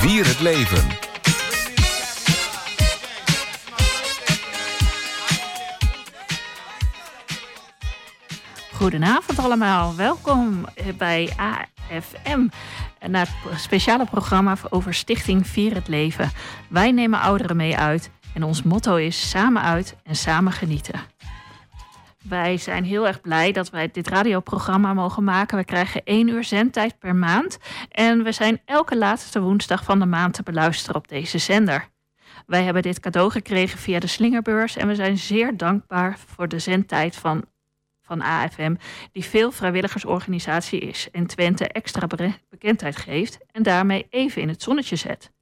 Vier het leven. Goedenavond allemaal, welkom bij AFM, naar speciale programma over Stichting Vier het Leven. Wij nemen ouderen mee uit en ons motto is samen uit en samen genieten. Wij zijn heel erg blij dat wij dit radioprogramma mogen maken. We krijgen één uur zendtijd per maand. En we zijn elke laatste woensdag van de maand te beluisteren op deze zender. Wij hebben dit cadeau gekregen via de Slingerbeurs. En we zijn zeer dankbaar voor de zendtijd van, van AFM, die veel vrijwilligersorganisatie is en Twente extra bekendheid geeft en daarmee even in het zonnetje zet.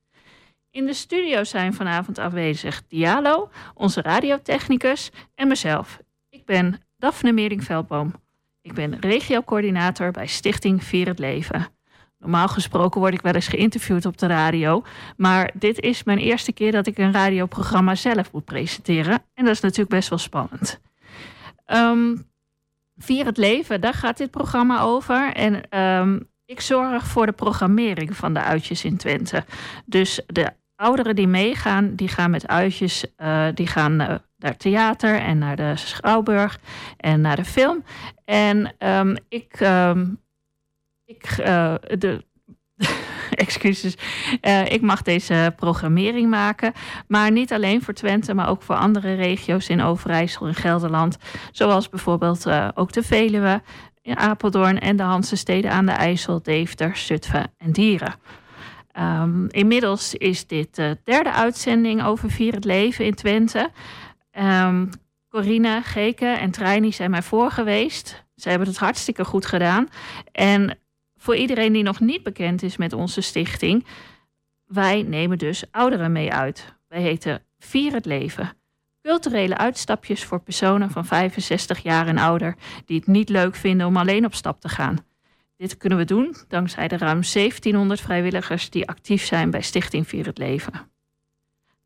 In de studio zijn vanavond aanwezig Dialo, onze radiotechnicus en mezelf. Ben Daphne Meering-Veldboom. Ik ben regiocoördinator bij Stichting Vier het Leven. Normaal gesproken word ik wel eens geïnterviewd op de radio. Maar dit is mijn eerste keer dat ik een radioprogramma zelf moet presenteren. En dat is natuurlijk best wel spannend. Um, Vier het Leven, daar gaat dit programma over. En um, ik zorg voor de programmering van de uitjes in Twente. Dus de ouderen die meegaan, die gaan met uitjes, uh, die gaan uh, naar theater en naar de Schouwburg en naar de film. En um, ik, um, ik uh, de, excuses, ik mag deze programmering maken. Maar niet alleen voor Twente, maar ook voor andere regio's in Overijssel en Gelderland. Zoals bijvoorbeeld ook de Veluwe, in Apeldoorn en de Hansensteden aan de IJssel, Deventer, Zutphen en Dieren. Um, inmiddels is dit de derde uitzending over Vier het Leven in Twente. Um, Corine, Geke en Treini zijn mij voor geweest. Ze hebben het hartstikke goed gedaan. En voor iedereen die nog niet bekend is met onze stichting, wij nemen dus ouderen mee uit. Wij heten Vier het Leven. Culturele uitstapjes voor personen van 65 jaar en ouder die het niet leuk vinden om alleen op stap te gaan. Dit kunnen we doen dankzij de ruim 1700 vrijwilligers die actief zijn bij Stichting Vier het Leven.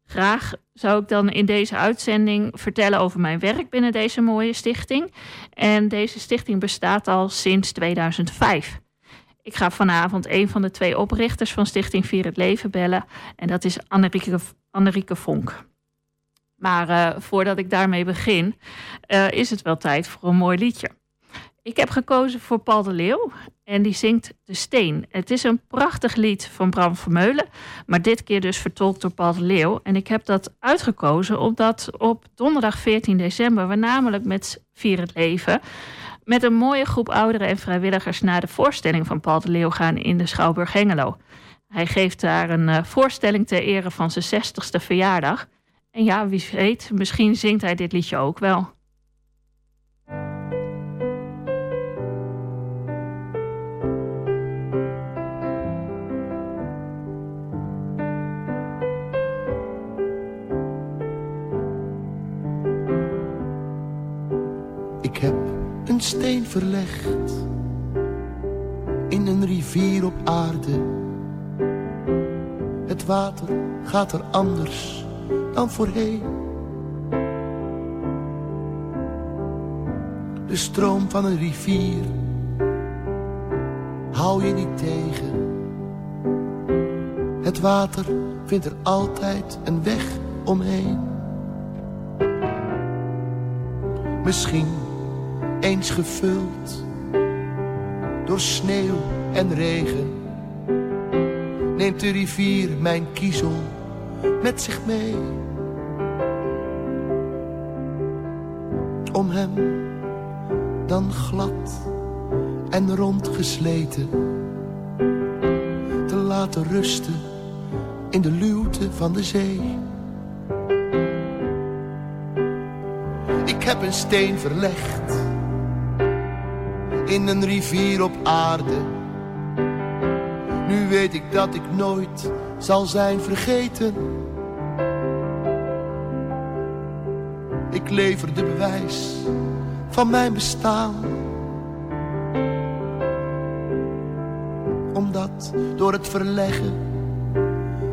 Graag zou ik dan in deze uitzending vertellen over mijn werk binnen deze mooie stichting. En deze stichting bestaat al sinds 2005. Ik ga vanavond een van de twee oprichters van Stichting Vier het Leven bellen. En dat is Annerieke, Annerieke Vonk. Maar uh, voordat ik daarmee begin, uh, is het wel tijd voor een mooi liedje. Ik heb gekozen voor Paul de Leeuw en die zingt De Steen. Het is een prachtig lied van Bram Vermeulen, maar dit keer dus vertolkt door Paul de Leeuw. En ik heb dat uitgekozen omdat op donderdag 14 december we namelijk met Vier het Leven met een mooie groep ouderen en vrijwilligers naar de voorstelling van Paul de Leeuw gaan in de Schouwburg Hengelo. Hij geeft daar een uh, voorstelling ter ere van zijn 60ste verjaardag. En ja, wie weet, misschien zingt hij dit liedje ook wel. Steen verlegd in een rivier op aarde. Het water gaat er anders dan voorheen. De stroom van een rivier hou je niet tegen. Het water vindt er altijd een weg omheen. Misschien eens gevuld door sneeuw en regen, neemt de rivier mijn kiezel met zich mee. Om hem dan glad en rondgesleten te laten rusten in de luwte van de zee. Ik heb een steen verlegd in een rivier op aarde. Nu weet ik dat ik nooit zal zijn vergeten. Ik lever de bewijs van mijn bestaan. Omdat door het verleggen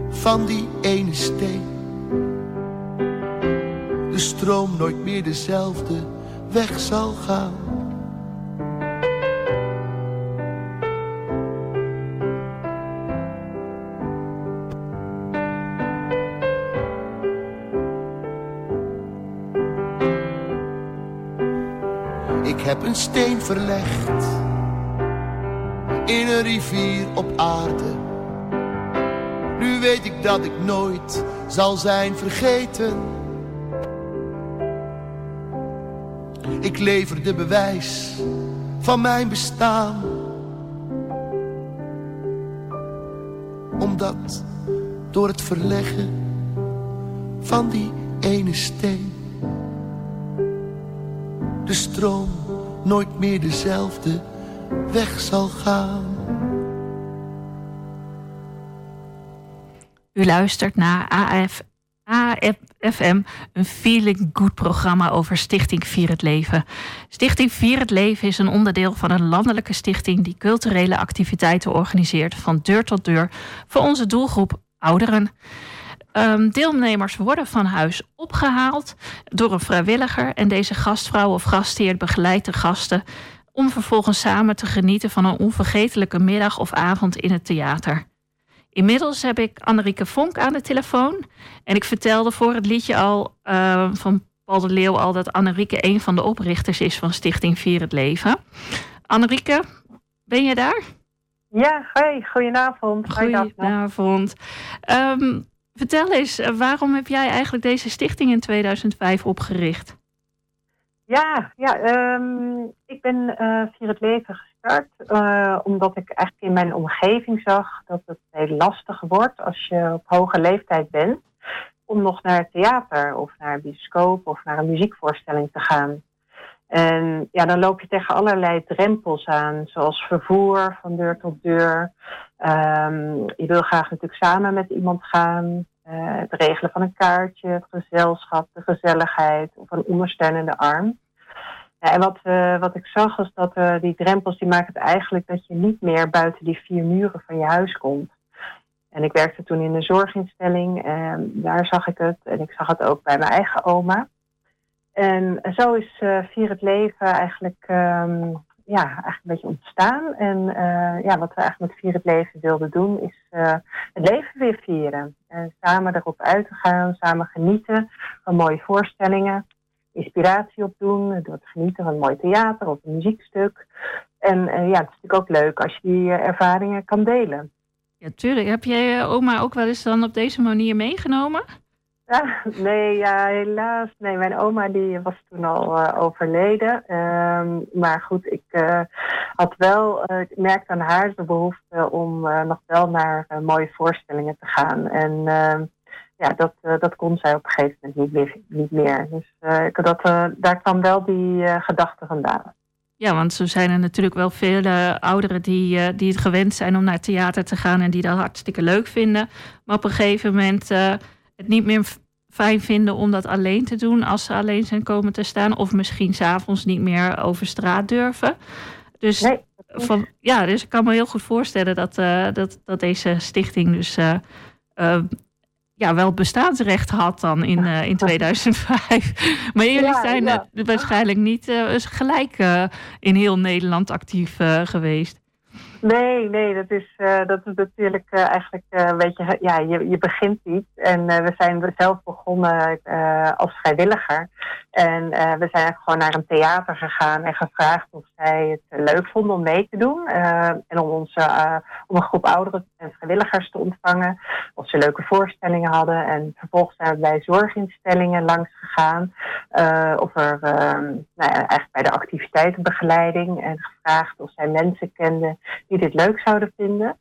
van die ene steen de stroom nooit meer dezelfde weg zal gaan. Een steen verlegd in een rivier op aarde. Nu weet ik dat ik nooit zal zijn vergeten. Ik lever de bewijs van mijn bestaan. Omdat door het verleggen van die ene steen de stroom nooit meer dezelfde weg zal gaan. U luistert naar AF, AFM, een feeling good programma over Stichting Vier het Leven. Stichting Vier het Leven is een onderdeel van een landelijke stichting die culturele activiteiten organiseert van deur tot deur voor onze doelgroep ouderen. Um, deelnemers worden van huis opgehaald door een vrijwilliger en deze gastvrouw of gastheer begeleidt de gasten om vervolgens samen te genieten van een onvergetelijke middag of avond in het theater. Inmiddels heb ik Annerieke Vonk aan de telefoon. En ik vertelde voor het liedje al uh, van Paul de Leeuw al dat Annerieke een van de oprichters is van Stichting Vier het Leven. Annerieke, ben je daar? Ja, hoi, goedenavond. Goedenavond. Um, vertel eens, waarom heb jij eigenlijk deze stichting in 2005 opgericht? Ja, ja um, ik ben uh, Vier het Leven gestart uh, omdat ik eigenlijk in mijn omgeving zag dat het heel lastig wordt als je op hoge leeftijd bent om nog naar het theater of naar een bioscoop of naar een muziekvoorstelling te gaan. En ja, dan loop je tegen allerlei drempels aan, zoals vervoer van deur tot deur. Um, je wil graag natuurlijk samen met iemand gaan. Uh, het regelen van een kaartje, het gezelschap, de gezelligheid of een ondersteunende arm. En wat, uh, wat ik zag was dat uh, die drempels die maken het eigenlijk dat je niet meer buiten die vier muren van je huis komt. En ik werkte toen in een zorginstelling en daar zag ik het. En ik zag het ook bij mijn eigen oma. En zo is uh, Vier het Leven eigenlijk, um, ja, eigenlijk een beetje ontstaan. En uh, ja, wat we eigenlijk met Vier het Leven wilden doen, is uh, het leven weer vieren. En samen erop uit te gaan, samen genieten van mooie voorstellingen. Inspiratie opdoen, door te genieten van een mooi theater of een muziekstuk. En ja, het is natuurlijk ook leuk als je die ervaringen kan delen. Ja, tuurlijk. Heb jij oma ook wel eens dan op deze manier meegenomen? Nee, ja, helaas. Nee, mijn oma die was toen al uh, overleden. Um, maar goed, ik uh, had wel, uh, ik merkte aan haar de behoefte om nog wel naar mooie voorstellingen te gaan. En ehm, ja, dat, dat kon zij op een gegeven moment niet meer. Niet meer. Dus dat, daar kwam wel die gedachte vandaan. Ja, want zo zijn er natuurlijk wel vele ouderen die, die het gewend zijn om naar theater te gaan en die dat hartstikke leuk vinden. Maar op een gegeven moment het niet meer fijn vinden om dat alleen te doen als ze alleen zijn komen te staan. Of misschien s'avonds niet meer over straat durven. Dus, nee, van, ja, dus ik kan me heel goed voorstellen dat, uh, dat, dat deze stichting dus uh, uh, ja, wel bestaansrecht had dan in, in 2005. maar jullie ja, zijn ja. waarschijnlijk niet gelijk in heel Nederland actief geweest. Nee, nee, dat is, uh, dat is natuurlijk uh, eigenlijk uh, een beetje, ja, je, je begint iets. En we zijn zelf begonnen als vrijwilliger. En we zijn gewoon naar een theater gegaan en gevraagd of zij het leuk vonden om mee te doen. en om, ons, om een groep ouderen en vrijwilligers te ontvangen. Of ze leuke voorstellingen hadden. En vervolgens zijn we bij zorginstellingen langs gegaan. of er, nou ja, eigenlijk bij de activiteitenbegeleiding. En of zij mensen kenden die dit leuk zouden vinden.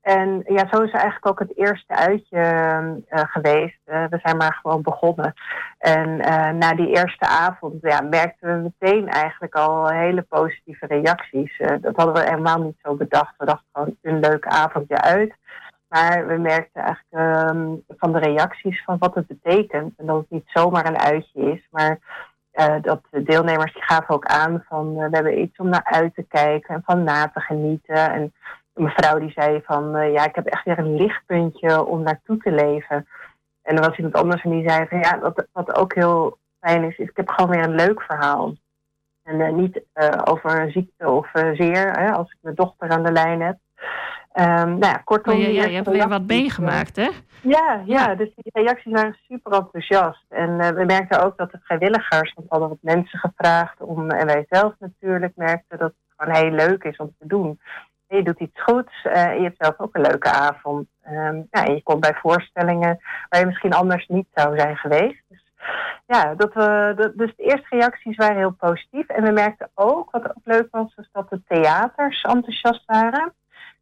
En ja, zo is eigenlijk ook het eerste uitje uh, geweest. Uh, we zijn maar gewoon begonnen. En uh, na die eerste avond ja, merkten we meteen eigenlijk al hele positieve reacties. dat hadden we helemaal niet zo bedacht. We dachten gewoon een leuk avondje uit. Maar we merkten eigenlijk um, van de reacties van wat het betekent. En dat het niet zomaar een uitje is, maar uh, dat de deelnemers die gaven ook aan van uh, we hebben iets om naar uit te kijken en van na te genieten. En een mevrouw die zei van uh, ja, ik heb echt weer een lichtpuntje om naartoe te leven. En er was iemand anders en die zei van ja, wat, wat ook heel fijn is, is ik heb gewoon weer een leuk verhaal. En niet over ziekte of zeer, hè, als ik mijn dochter aan de lijn heb. Um, nou ja, kortom. Oh, ja, je hebt weer wat meegemaakt, hè? Ja, ja, dus die reacties waren super enthousiast. En uh, we merkten ook dat de vrijwilligers, want we hadden wat mensen gevraagd om, en wij zelf natuurlijk merkten dat het gewoon heel leuk is om te doen. je doet iets goeds, uh, je hebt zelf ook een leuke avond. Um, ja, en je komt bij voorstellingen waar je misschien anders niet zou zijn geweest. Dus ja, dat we, dat, dus de eerste reacties waren heel positief. En we merkten ook, wat ook leuk was, is dat de theaters enthousiast waren.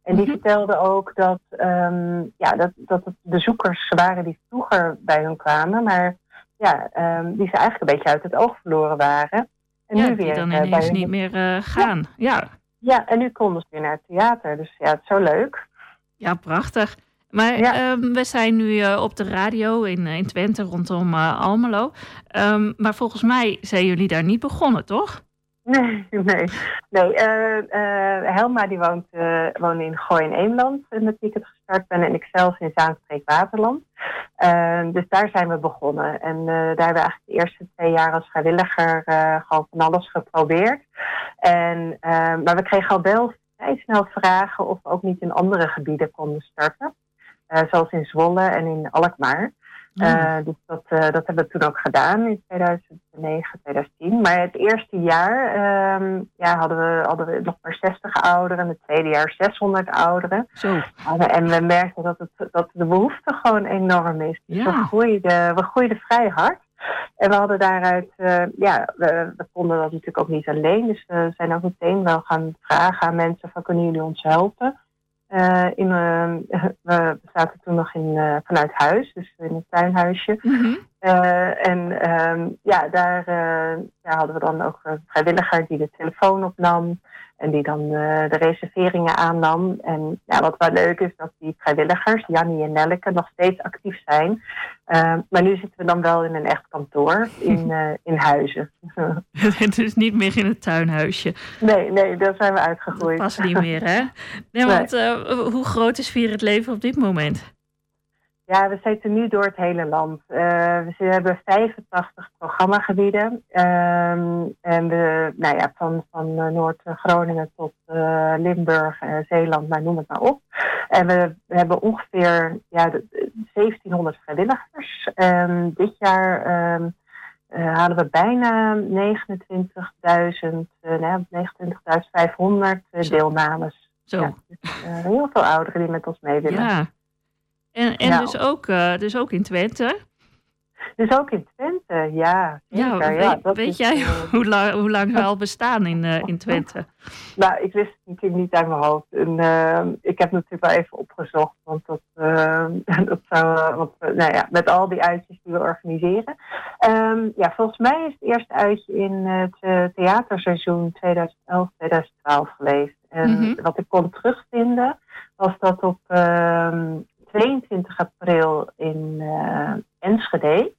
En die mm vertelden ook dat, um, ja, dat, dat het bezoekers waren die vroeger bij hun kwamen, maar ja, um, die ze eigenlijk een beetje uit het oog verloren waren. En ja, nu weer dan uh, ineens niet meer uh, gaan. Ja. ja. Ja. en nu konden ze weer naar het theater. Dus ja, het is zo leuk. Ja, prachtig. Maar ja. um, we zijn nu uh, op de radio in, in Twente rondom Almelo. maar volgens mij zijn jullie daar niet begonnen, toch? Nee, nee. nee uh, uh, Helma die woont, uh, woont in Gooi in Eemland, met wie ik het gestart ben. En ik zelf in Zaanstreek Waterland. dus daar zijn we begonnen. En daar hebben we eigenlijk de eerste twee jaar als vrijwilliger gewoon van alles geprobeerd. En, maar we kregen al wel vrij snel vragen of we ook niet in andere gebieden konden starten. zoals in Zwolle en in Alkmaar. Uh, dus dat, uh, dat hebben we toen ook gedaan in 2009, 2010. Maar het eerste jaar um, ja, hadden, we, hadden we nog maar 60 ouderen. Het tweede jaar 600 ouderen. Zo. En we merkten dat, het, dat de behoefte gewoon enorm is. Dus ja. we, groeiden, we groeiden vrij hard. En we hadden daaruit, uh, ja, we, we, konden dat natuurlijk ook niet alleen. Dus we zijn ook meteen wel gaan vragen aan mensen van kunnen jullie ons helpen? Uh, in, uh, we zaten toen nog in, uh, vanuit huis, dus in een tuinhuisje. -hmm. En um, ja, daar ja, hadden we dan ook een vrijwilliger die de telefoon opnam. En die dan de reserveringen aannam. En ja, wat wel leuk is, dat die vrijwilligers, Jannie en Nelleke, nog steeds actief zijn. maar nu zitten we dan wel in een echt kantoor in, in huizen. dus niet meer in het tuinhuisje. Nee, nee, daar zijn we uitgegroeid. Dat past niet meer, hè? Nee, want hoe groot is Vier het Leven op dit moment? Ja, we zitten nu door het hele land. Uh, we hebben 85 programmagebieden. Um, en we, nou ja, van, van Noord-Groningen tot uh, Limburg, Zeeland, maar noem het maar op. En we, we hebben ongeveer ja, 1700 vrijwilligers. Um, dit jaar um, halen we bijna 29.000, uh, 29.500 deelnames. Zo. Ja, dus, heel veel ouderen die met ons mee willen. Ja. En, en dus, ook, uh, dus ook in Twente? Dus ook in Twente, ja. Ja, weet, ja, dat weet is, jij uh, hoe, lang, hoe lang we al bestaan in, uh, in Twente? Nou, ik wist het natuurlijk niet uit mijn hoofd. En, uh, ik heb natuurlijk wel even opgezocht, want dat, dat zou, want, nou ja, met al die uitjes die we organiseren. Um, ja, volgens mij is het eerste uitje in het theaterseizoen 2011-2012 geweest. En mm -hmm. wat ik kon terugvinden, was dat op 22 april in uh, Enschede.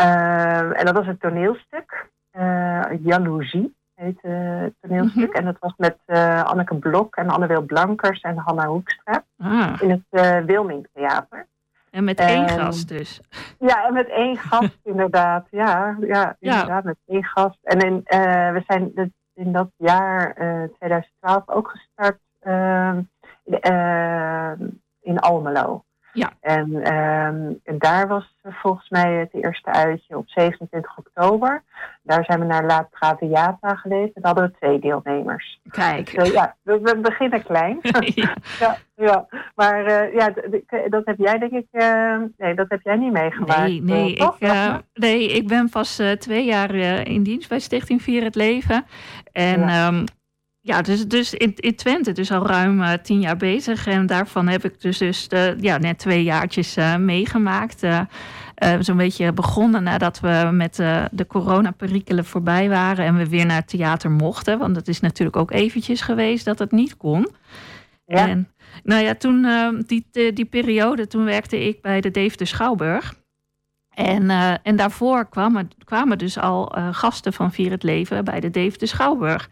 Uh, en dat was een toneelstuk. Uh, Jaloezie heet het toneelstuk. Mm -hmm. En dat was met Anneke Blok en Anne Wil Blankers en Hanna Hoekstra. Ah. In het Wilming Theater. En met één um, gast dus. Ja, en met één gast inderdaad. Ja, ja, inderdaad, ja. met één gast. En in, we zijn in dat jaar 2012 ook gestart in Almelo. Ja. En, um, en daar was volgens mij het eerste uitje op 27 oktober. Daar zijn we naar La Traviata geweest en hadden we twee deelnemers. Kijk. Dus, ja, we, we, beginnen klein. ja. ja, ja. Maar uh, ja, dat heb jij denk ik, uh, nee, dat heb jij niet meegemaakt. Nee, nee, uh, ik, nee ik ben pas twee jaar in dienst bij Stichting Vier het Leven. En ja. um, ja, dus, dus in, in Twente dus al ruim uh, tien jaar bezig. En daarvan heb ik dus, dus uh, ja, net twee jaartjes uh, meegemaakt. Zo'n beetje begonnen nadat we met de coronaperikelen voorbij waren... en we weer naar het theater mochten. Want het is natuurlijk ook eventjes geweest dat het niet kon. Ja. En nou ja, toen die, die periode, toen werkte ik bij de Deventer Schouwburg... En, uh, en daarvoor kwamen, kwamen dus al uh, gasten van Vier het Leven bij de Deventer Schouwburg.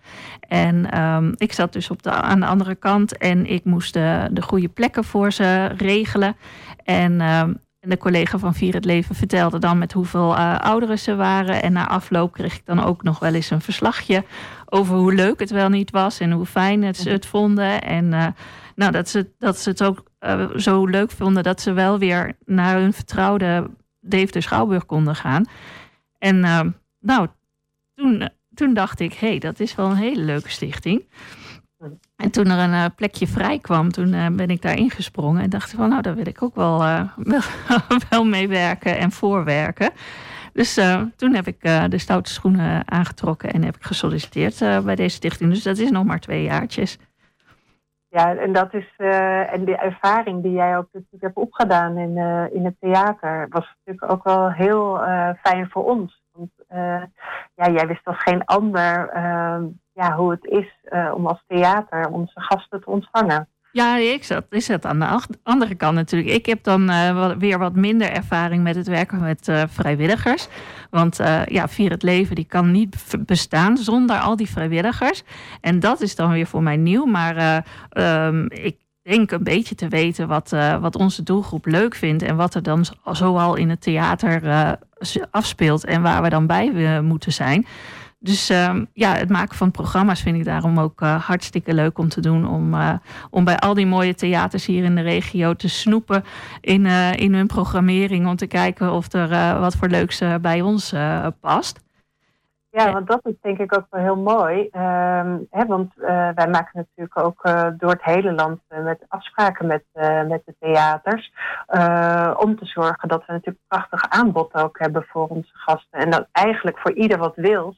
En um, ik zat dus op de, aan de andere kant en ik moest de, de goede plekken voor ze regelen. En um, en de collega van Vier het Leven vertelde dan met hoeveel uh, ouderen ze waren. En na afloop kreeg ik dan ook nog wel eens een verslagje over hoe leuk het wel niet was en hoe fijn het, ze het vonden. En nou, dat, ze, dat ze het ook zo leuk vonden dat ze wel weer naar hun vertrouwde Deventer Schouwburg konden gaan. En nou, toen, toen dacht ik, hé, hey, dat is wel een hele leuke stichting. En toen er een uh, plekje vrij kwam, toen uh, ben ik daar ingesprongen en dacht ik van nou, daar wil ik ook wel, wel, wel en voorwerken. Dus toen heb ik de stoute schoenen aangetrokken en heb ik gesolliciteerd bij deze stichting. Dus dat is nog maar twee jaartjes. Ja, en dat is en de ervaring die jij ook natuurlijk hebt opgedaan in, in het theater, was natuurlijk ook wel heel fijn voor ons. Want ja, jij wist als geen ander ja, hoe het is om als theater onze gasten te ontvangen. Ja, ik zat, is het aan de andere kant natuurlijk. Ik heb dan uh, weer wat minder ervaring met het werken met uh, vrijwilligers. Want ja, Vier het Leven die kan niet bestaan zonder al die vrijwilligers. En dat is dan weer voor mij nieuw. Maar um, ik denk een beetje te weten wat, wat onze doelgroep leuk vindt. En wat er dan zoal in het theater afspeelt en waar we dan bij moeten zijn. Dus uh, ja, het maken van programma's vind ik daarom ook uh, hartstikke leuk om te doen. Om, uh, om bij al die mooie theaters hier in de regio te snoepen in, uh, in hun programmering. Om te kijken of er wat voor leuks bij ons past. Ja, want dat is denk ik ook wel heel mooi. Hè, want wij maken natuurlijk ook door het hele land met afspraken met, met de theaters. om te zorgen dat we natuurlijk prachtig aanbod ook hebben voor onze gasten. En dat eigenlijk voor ieder wat wil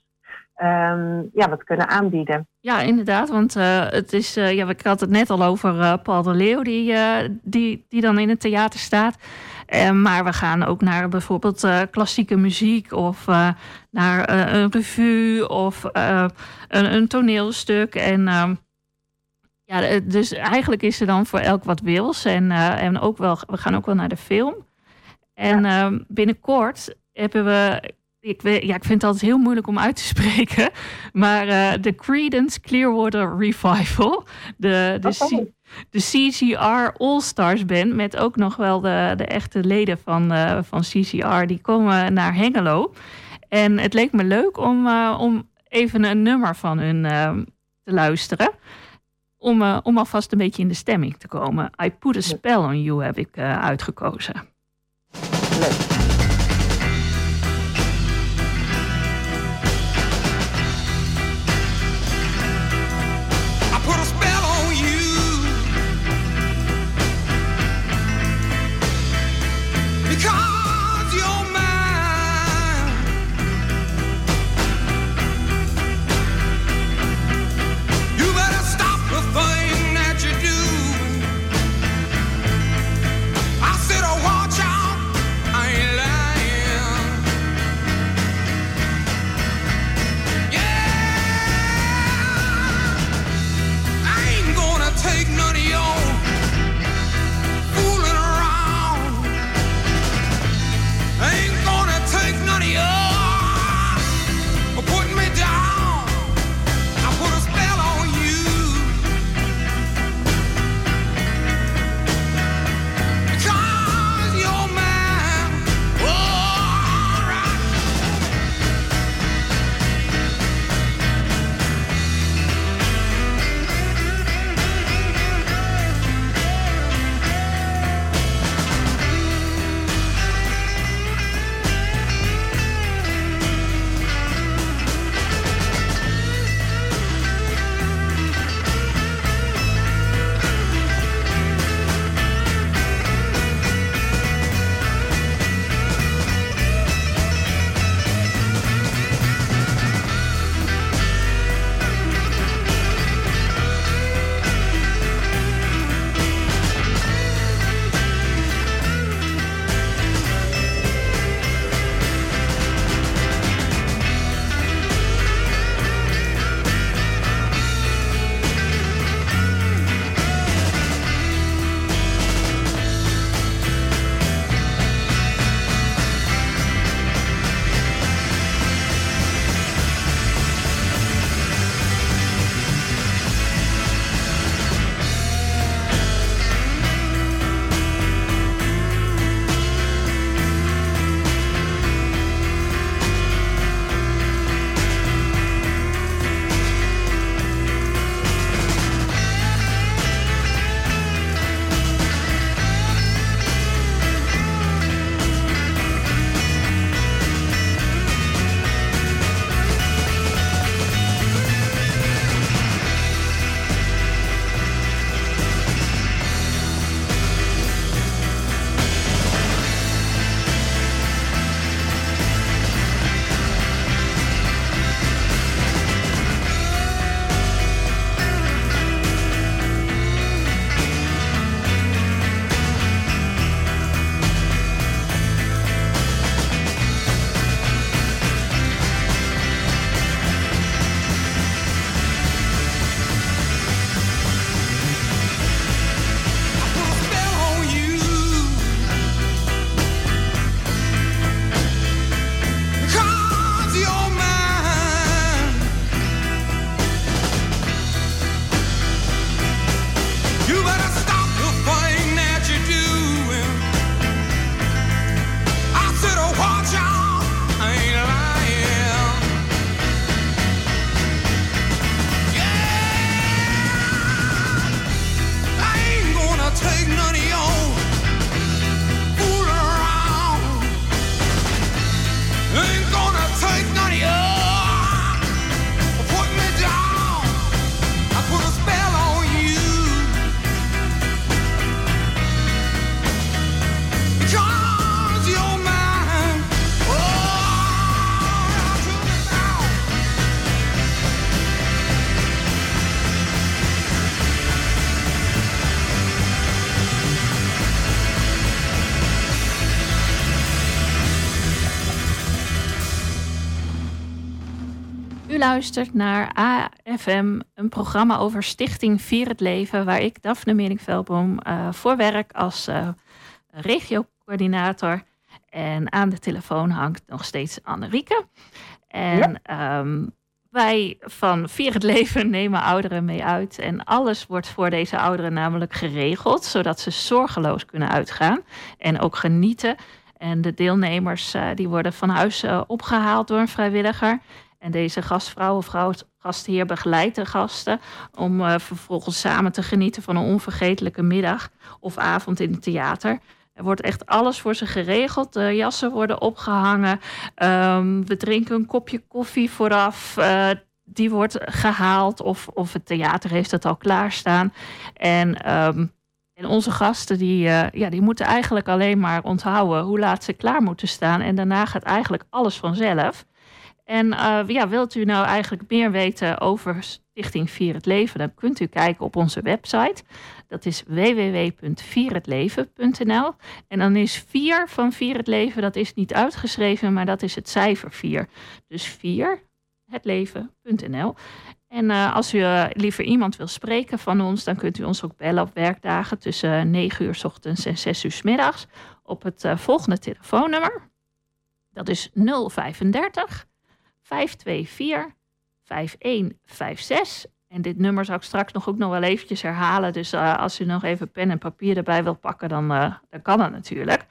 um, ja, wat kunnen aanbieden. Ja, inderdaad. Want uh, het is, uh, ja, ik had het net al over uh, Paul de Leeuw, die, die, die dan in het theater staat. maar we gaan ook naar bijvoorbeeld klassieke muziek of naar een revue of een, een, toneelstuk. En ehm, ja, dus eigenlijk is er dan voor elk wat wils. En, en ook wel, we gaan ook wel naar de film. En ja. Ehm, binnenkort hebben we ik, weet, ja, ik vind het altijd heel moeilijk om uit te spreken. Maar uh, de Credence Clearwater Revival. De, de, oh. de CCR All-Stars Band. Met ook nog wel de, de echte leden van, uh, van CCR. Die komen naar Hengelo. En het leek me leuk om, uh, om even een nummer van hun te luisteren. Om, om alvast een beetje in de stemming te komen. I Put a Spell on You heb ik uitgekozen. Leuk. Luistert naar AFM, een programma over Stichting Vier het Leven, waar ik, Daphne Mening-Velboom, uh, voor werk als uh, regiocoördinator. En aan de telefoon hangt nog steeds Annerieke. En ehm, wij van Vier het Leven nemen ouderen mee uit. En alles wordt voor deze ouderen namelijk geregeld, zodat ze zorgeloos kunnen uitgaan en ook genieten. En de deelnemers uh, die worden van huis uh, opgehaald door een vrijwilliger. En deze gastvrouw of gastheer begeleidt de gasten om uh, vervolgens samen te genieten van een onvergetelijke middag of avond in het theater. Er wordt echt alles voor ze geregeld. De jassen worden opgehangen. Um, we drinken een kopje koffie vooraf. Uh, die wordt gehaald of, of het theater heeft het al klaarstaan. En, um, en onze gasten die, uh, ja, die moeten eigenlijk alleen maar onthouden hoe laat ze klaar moeten staan. En daarna gaat eigenlijk alles vanzelf. En uh, ja, wilt u nou eigenlijk meer weten over Stichting Vier het Leven, dan kunt u kijken op onze website. Dat is www.vierhetleven.nl. En dan is 4 van Vier het Leven, dat is niet uitgeschreven, maar dat is het cijfer 4. Dus 4, hetleven.nl. En uh, als u uh, liever iemand wil spreken van ons, dan kunt u ons ook bellen op werkdagen tussen 9 uur s ochtends en 6 uur s middags op het volgende telefoonnummer. Dat is 035 524 5156. En dit nummer zal ik straks nog ook nog wel eventjes herhalen. Dus uh, als u nog even pen en papier erbij wilt pakken, dan, uh, dan kan dat natuurlijk.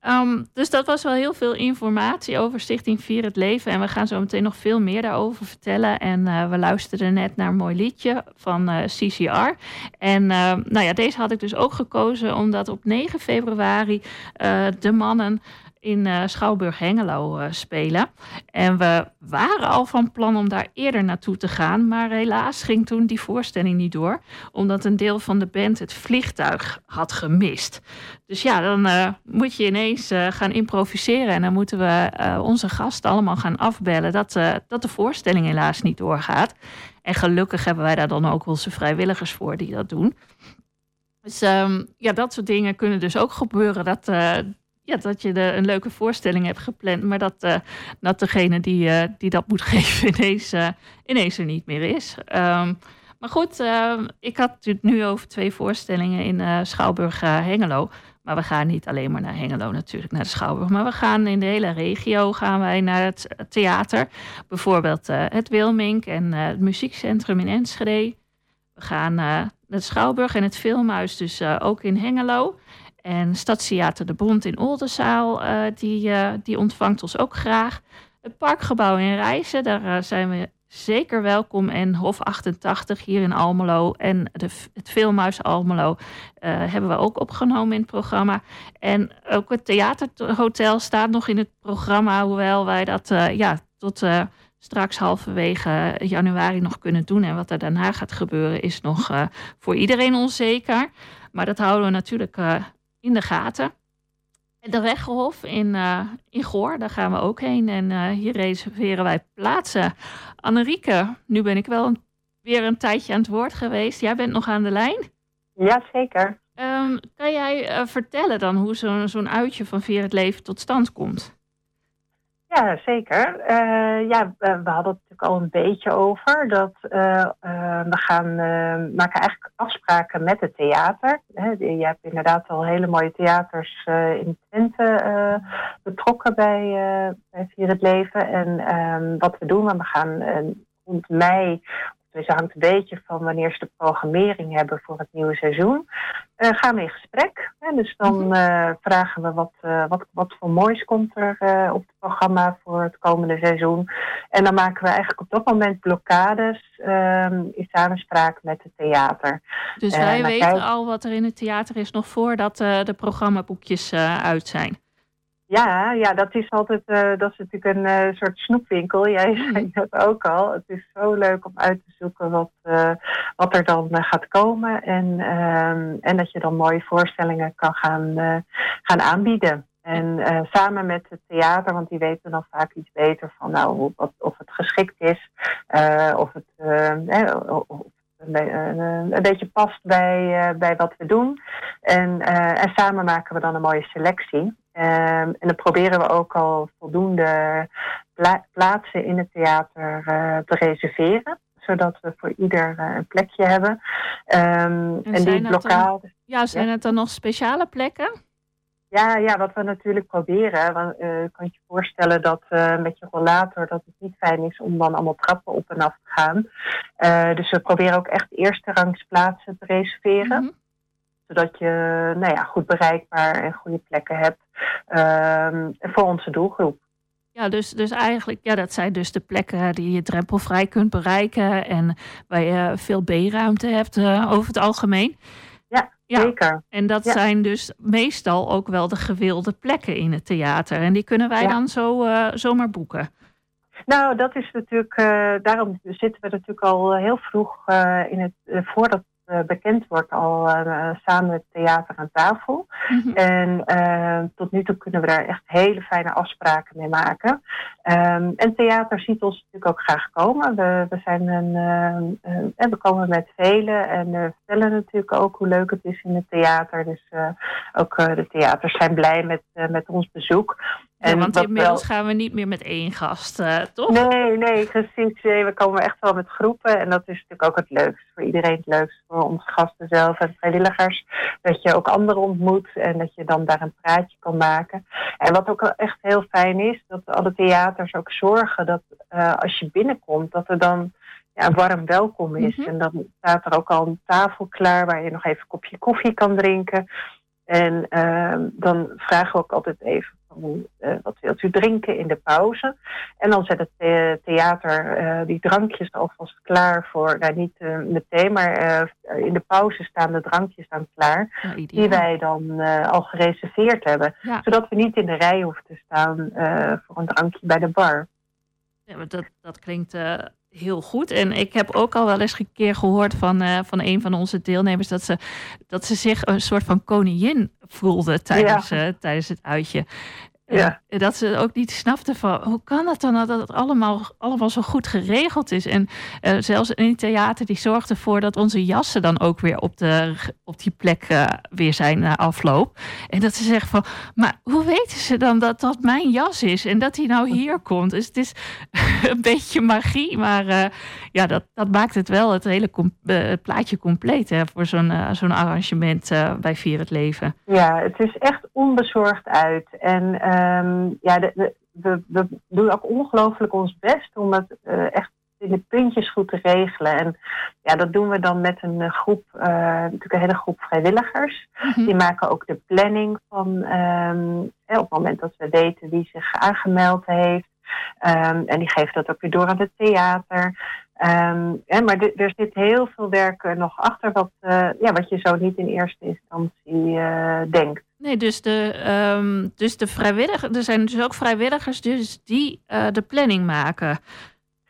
Um, dus dat was wel heel veel informatie over Stichting Vier het Leven. En we gaan zo meteen nog veel meer daarover vertellen. En uh, we luisterden net naar een mooi liedje van CCR. En nou ja, deze had ik dus ook gekozen omdat op 9 februari de mannen in uh, Schouwburg Hengelo uh, spelen. En we waren al van plan om daar eerder naartoe te gaan. Maar helaas ging toen die voorstelling niet door. Omdat een deel van de band het vliegtuig had gemist. Dus ja, dan uh, moet je ineens gaan improviseren. En dan moeten we onze gasten allemaal gaan afbellen dat, dat de voorstelling helaas niet doorgaat. En gelukkig hebben wij daar dan ook onze vrijwilligers voor die dat doen. Dus um, ja, dat soort dingen kunnen dus ook gebeuren. Dat, ja, dat je een leuke voorstelling hebt gepland, maar dat, uh, dat degene die, uh, die dat moet geven ineens, uh, ineens er niet meer is. Um, maar goed, ik had het nu over twee voorstellingen in Schouwburg Hengelo. Maar we gaan niet alleen maar naar Hengelo natuurlijk, naar de Schouwburg. Maar we gaan in de hele regio gaan wij naar het theater. Bijvoorbeeld het Wilmink en het muziekcentrum in Enschede. We gaan naar de Schouwburg en het Filmhuis dus ook in Hengelo. En Stadstheater De Bond in Oldenzaal, uh, die, uh, die ontvangt ons ook graag. Het Parkgebouw in Rijssen, daar uh, zijn we zeker welkom. En Hof 88 hier in Almelo en de, het Filmhuis Almelo hebben we ook opgenomen in het programma. En ook het Theaterhotel staat nog in het programma, hoewel wij dat ja, tot straks halverwege januari nog kunnen doen. En wat er daarna gaat gebeuren is nog voor iedereen onzeker. Maar dat houden we natuurlijk in de gaten. De Weggehof in, uh, in Goor, daar gaan we ook heen. En uh, hier reserveren wij plaatsen. Annerieke, nu ben ik wel een, weer een tijdje aan het woord geweest. Jij bent nog aan de lijn? Ja, zeker. Um, kan jij uh, vertellen dan hoe zo'n zo'n uitje van Veer het Leven tot stand komt? Ja, zeker. Uh, ja, we hadden het natuurlijk al een beetje over. Dat uh, uh, we gaan maken eigenlijk afspraken met het theater. Je hebt inderdaad al hele mooie theaters in Twente betrokken bij, bij Vier het Leven. En ehm, wat we doen, we gaan rond mei dus dat hangt een beetje van wanneer ze de programmering hebben voor het nieuwe seizoen. Uh, gaan we in gesprek. Hè? Dus dan uh, vragen we wat, uh, wat, wat voor moois komt er op het programma voor het komende seizoen. En dan maken we eigenlijk op dat moment blokkades ehm, in samenspraak met het theater. Dus wij weten al wat er in het theater is nog voordat de programmaboekjes uit zijn. Ja, ja, dat is altijd, uh, dat is natuurlijk een uh, soort snoepwinkel. Jij zei dat ook al. Het is zo leuk om uit te zoeken wat, uh, wat er dan gaat komen. En, ehm, en dat je dan mooie voorstellingen kan gaan, gaan aanbieden. En samen met het theater, want die weten dan vaak iets beter van nou, wat, of het geschikt is, of het, of een, beetje past bij, bij wat we doen. En, en samen maken we dan een mooie selectie. Um, en dan proberen we ook al voldoende plaatsen in het theater te reserveren zodat we voor ieder een plekje hebben. Um, en, en die lokaal. ja, zijn het dan nog speciale plekken? Ja, ja, wat we natuurlijk proberen. Want, uh, kan je je voorstellen dat uh, met je rollator dat het niet fijn is om dan allemaal trappen op en af te gaan. Uh, dus we proberen ook echt eerste rangsplaatsen te reserveren. Mm -hmm. Zodat je nou ja, goed bereikbaar en goede plekken hebt ehm, voor onze doelgroep. Ja, dus, dus eigenlijk, ja, dat zijn dus de plekken die je drempelvrij kunt bereiken en waar je veel B-ruimte hebt over het algemeen. Ja, zeker. En dat zijn dus meestal ook wel de gewilde plekken in het theater. En die kunnen wij dan zo uh, zomaar boeken. Nou, dat is natuurlijk, uh, daarom zitten we natuurlijk al heel vroeg uh, in het, voordat bekend wordt al uh, samen met theater aan tafel. Mm -hmm. En uh, tot nu toe kunnen we daar echt hele fijne afspraken mee maken. Um, en theater ziet ons natuurlijk ook graag komen. We, we, zijn een, en we komen met velen en we vertellen natuurlijk ook hoe leuk het is in het theater. Dus ook de theaters zijn blij met, met ons bezoek. En want inmiddels wel... gaan we niet meer met één gast, uh, toch? Nee, nee, precies. We komen echt wel met groepen. En dat is natuurlijk ook het leukste. Voor iedereen het leukste. Voor onze gasten zelf en vrijwilligers. Dat je ook anderen ontmoet. En dat je dan daar een praatje kan maken. En wat ook echt heel fijn is. Dat alle theaters ook zorgen dat uh, als je binnenkomt. Dat er dan ja, een warm welkom is. Mm -hmm. En dan staat er ook al een tafel klaar. Waar je nog even een kopje koffie kan drinken. En uh, dan vragen we ook altijd even uh, wat wilt u drinken in de pauze? En dan zet het theater uh, die drankjes alvast klaar voor, nou niet uh, meteen, maar in de pauze staan de drankjes dan klaar, die wij dan al gereserveerd hebben. Ja. Zodat we niet in de rij hoeven te staan voor een drankje bij de bar. Ja, maar dat, dat klinkt heel goed. En ik heb ook al wel eens een keer gehoord van, uh, van een van onze deelnemers dat ze, dat ze zich een soort van koningin voelde tijdens, ja. uh, tijdens het uitje. Ja. En dat ze ook niet snapte van hoe kan het dan dat het allemaal, allemaal zo goed geregeld is. En uh, zelfs in het theater die zorgt ervoor dat onze jassen dan ook weer op, de, op die plek uh, weer zijn na afloop. En dat ze zeggen van, maar hoe weten ze dan dat dat mijn jas is en dat hij nou hier komt? Dus het is een beetje magie, maar uh, ja, dat, dat maakt het wel het hele com het plaatje compleet hè, voor zo'n zo'n arrangement bij Vier het Leven. Ja, het is echt onbezorgd uit. En Um, ja, de, de, we, we, doen ook ongelooflijk ons best om het uh, echt in de puntjes goed te regelen. En ja, dat doen we dan met een groep, uh, natuurlijk een hele groep vrijwilligers. Mm -hmm. Die maken ook de planning van um, op het moment dat we weten wie zich aangemeld heeft. Um, en die geeft dat ook weer door aan het theater. Um, ja, maar er zit heel veel werk nog achter wat, uh, ja, wat je zo niet in eerste instantie uh, denkt. Nee, dus de, um, dus de vrijwilligers, er zijn dus ook vrijwilligers dus die uh, de planning maken.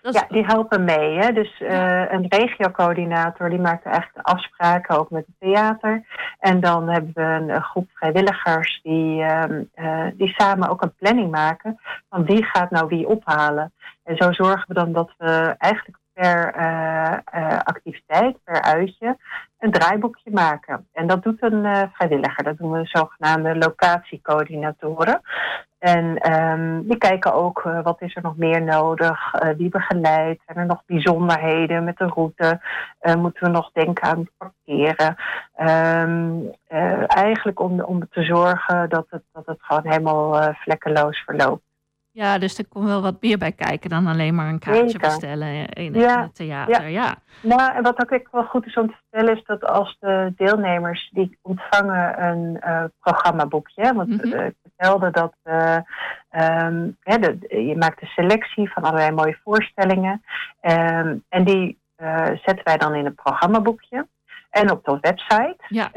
Dat. Ja, die helpen mee. Hè? Dus ja. een regiocoördinator die maakt de afspraken ook met het theater. En dan hebben we een groep vrijwilligers die, um, die samen ook een planning maken van wie gaat nou wie ophalen. En zo zorgen we dan dat we eigenlijk per uh, uh, activiteit, per uitje, een draaiboekje maken. En dat doet een uh, vrijwilliger. Dat doen we zogenaamde locatiecoördinatoren. En um, die kijken ook wat is er nog meer nodig, wie begeleidt, zijn er nog bijzonderheden met de route, moeten we nog denken aan parkeren. Um, eigenlijk om, om te zorgen dat het, dat het gewoon helemaal vlekkeloos verloopt. Ja, dus er komt wel wat meer bij kijken dan alleen maar een kaartje Zeker. bestellen in, ja. het theater. Ja. ja. Nou, en wat ook wel goed is om te vertellen, is dat als de deelnemers die ontvangen een uh, programmaboekje. Want mm -hmm. uh, ik vertelde dat uh, um, hè, de, je maakt een selectie van allerlei mooie voorstellingen. Um, en die zetten wij dan in een programmaboekje. En op de website. Ja.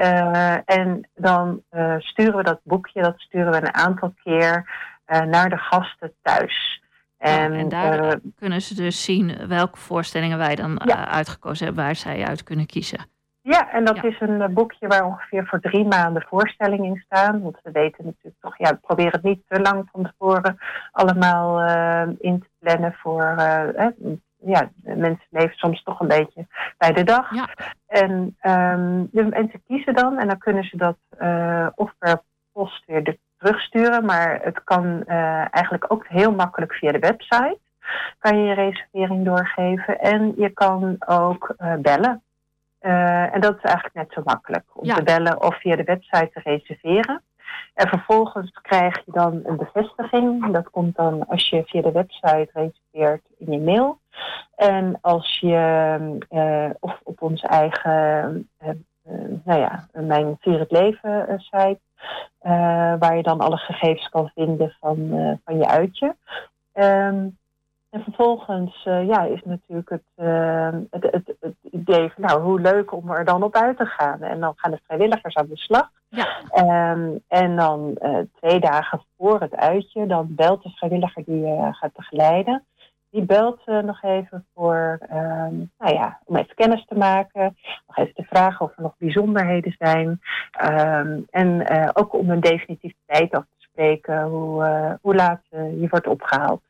en dan sturen we dat boekje, dat sturen we een aantal keer naar de gasten thuis. En, en daar uh, kunnen ze dus zien welke voorstellingen wij dan ja. uh, uitgekozen hebben, waar zij uit kunnen kiezen. Ja, en dat ja. is een boekje waar ongeveer voor drie maanden voorstellingen in staan. Want we weten natuurlijk toch, ja, we proberen het niet te lang van tevoren allemaal in te plannen voor. ja, mensen leven soms toch een beetje bij de dag. Ja. En um, de mensen kiezen dan en dan kunnen ze dat of per post weer de terugsturen. Maar het kan eigenlijk ook heel makkelijk via de website. Kan je je reservering doorgeven. En je kan ook bellen. en dat is eigenlijk net zo makkelijk. Om te bellen of via de website te reserveren. En vervolgens krijg je dan een bevestiging. Dat komt dan als je via de website reserveert in je mail. En als je of op onze eigen, nou ja, mijn Vier het Leven site, waar je dan alle gegevens kan vinden van, van je uitje. Um, en vervolgens ja, is natuurlijk het, het, het, het, idee van nou, hoe leuk om er dan op uit te gaan. En dan gaan de vrijwilligers aan de slag. Ja. Um, en dan twee dagen voor het uitje, dan belt de vrijwilliger die je gaat begeleiden die belt uh, nog even voor, um, nou ja, om even kennis te maken. Nog even te vragen of er nog bijzonderheden zijn. Um, en uh, ook om een definitieve tijd af te spreken hoe, uh, hoe laat je wordt opgehaald.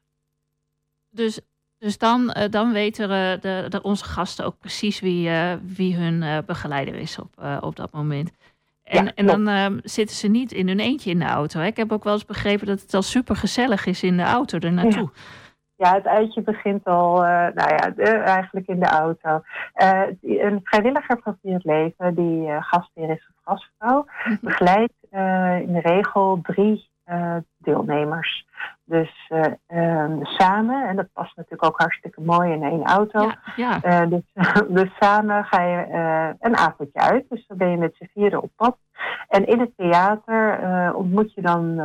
Dus, dus dan, dan weten de, de, onze gasten ook precies wie, wie hun begeleider is op, op dat moment. En, ja, en dan ehm, zitten ze niet in hun eentje in de auto. Hè? Ik heb ook wel eens begrepen dat het al super gezellig is in de auto er naartoe. Ja. Ja, het uitje begint al, uh, nou ja, eigenlijk in de auto. Uh, een vrijwilliger het Leven, die uh, gastheer is of gastvrouw, mhm. begeleidt in de regel drie deelnemers. Dus um, samen, en dat past natuurlijk ook hartstikke mooi in één auto. Ja, ja. dus, dus samen ga je een avondje uit. Dus dan ben je met z'n vieren op pad. En in het theater uh, ontmoet je dan,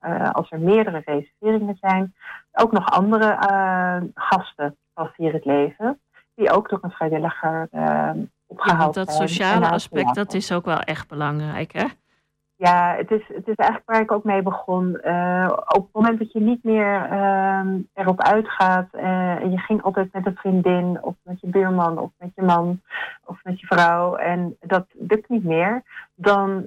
uh, als er meerdere reserveringen zijn, ook nog andere gasten van Vier het Leven, die ook door een vrijwilliger opgehaald ja, dat sociale aspect, dat is ook wel echt belangrijk, hè? Ja, het is, het is eigenlijk waar ik ook mee begon. Uh, op het moment dat je niet meer uh, erop uitgaat uh, en je ging altijd met een vriendin of met je buurman of met je man of met je vrouw en dat lukt niet meer, dan,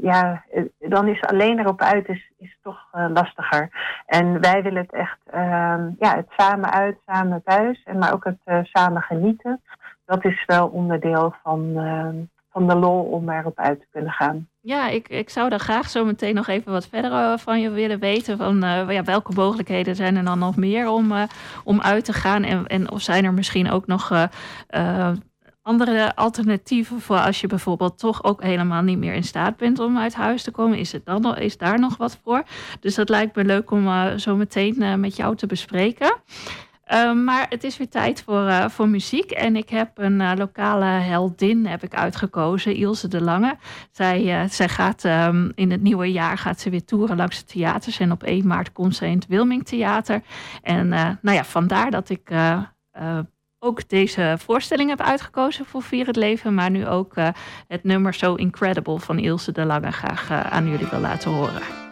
ja, dan is alleen erop uit is, is toch lastiger. En wij willen het echt, ehm, ja, het samen uit, samen thuis, en maar ook het samen genieten. Dat is wel onderdeel van ehm, van de lol om erop uit te kunnen gaan. Ja, ik, ik zou daar graag zo meteen nog even wat verder eh, van je willen weten. Van uh, ja, welke mogelijkheden zijn er dan nog meer om, uh, om uit te gaan? En, en of zijn er misschien ook nog andere alternatieven voor als je bijvoorbeeld toch ook helemaal niet meer in staat bent om uit huis te komen? Is, het dan is daar nog wat voor? Dus dat lijkt me leuk om zo meteen met jou te bespreken. Ehm, maar het is weer tijd voor, uh, voor muziek. En ik heb een uh, lokale heldin heb ik uitgekozen, Ilse de Lange. Zij, uh, zij gaat um, in het nieuwe jaar gaat ze weer toeren langs de theaters. En op 1 maart komt ze in het Wilming Theater. En nou ja, vandaar dat ik ook deze voorstelling heb uitgekozen voor Vier het Leven. Maar nu ook het nummer So Incredible van Ilse de Lange graag aan jullie wil laten horen.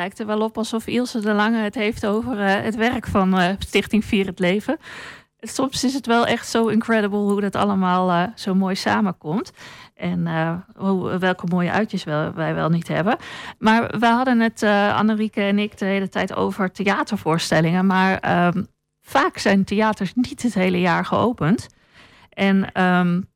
Lijkt er wel op alsof Ilse de Lange het heeft over het werk van Stichting Vier het Leven soms is het wel echt zo incredible hoe dat allemaal uh, zo mooi samenkomt. En uh, hoe, welke mooie uitjes wij, wij wel niet hebben. Maar we hadden het, uh, Annerieke en ik, de hele tijd over theatervoorstellingen. Maar um, vaak zijn theaters niet het hele jaar geopend. En, um,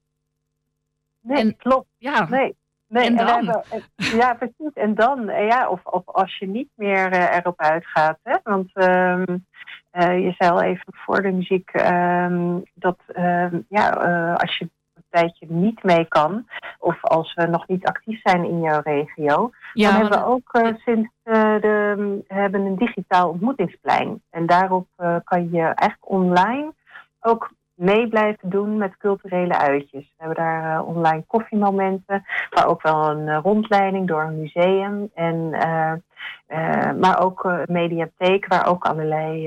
nee, en, klopt. Ja. Nee. Nee, en dan? En hebben, ja, precies. En dan, ja, of, of als je niet meer erop uitgaat. Hè? Want um, uh, je zei al even voor de muziek um, dat uh, ja, uh, als je een tijdje niet mee kan, of als we nog niet actief zijn in jouw regio, ja, dan hebben we ook sinds de hebben een digitaal ontmoetingsplein. En daarop kan je eigenlijk online ook mee blijven doen met culturele uitjes. We hebben daar uh, online koffiemomenten, maar ook wel een uh, rondleiding door een museum. En, uh, maar ook een mediatheek waar ook allerlei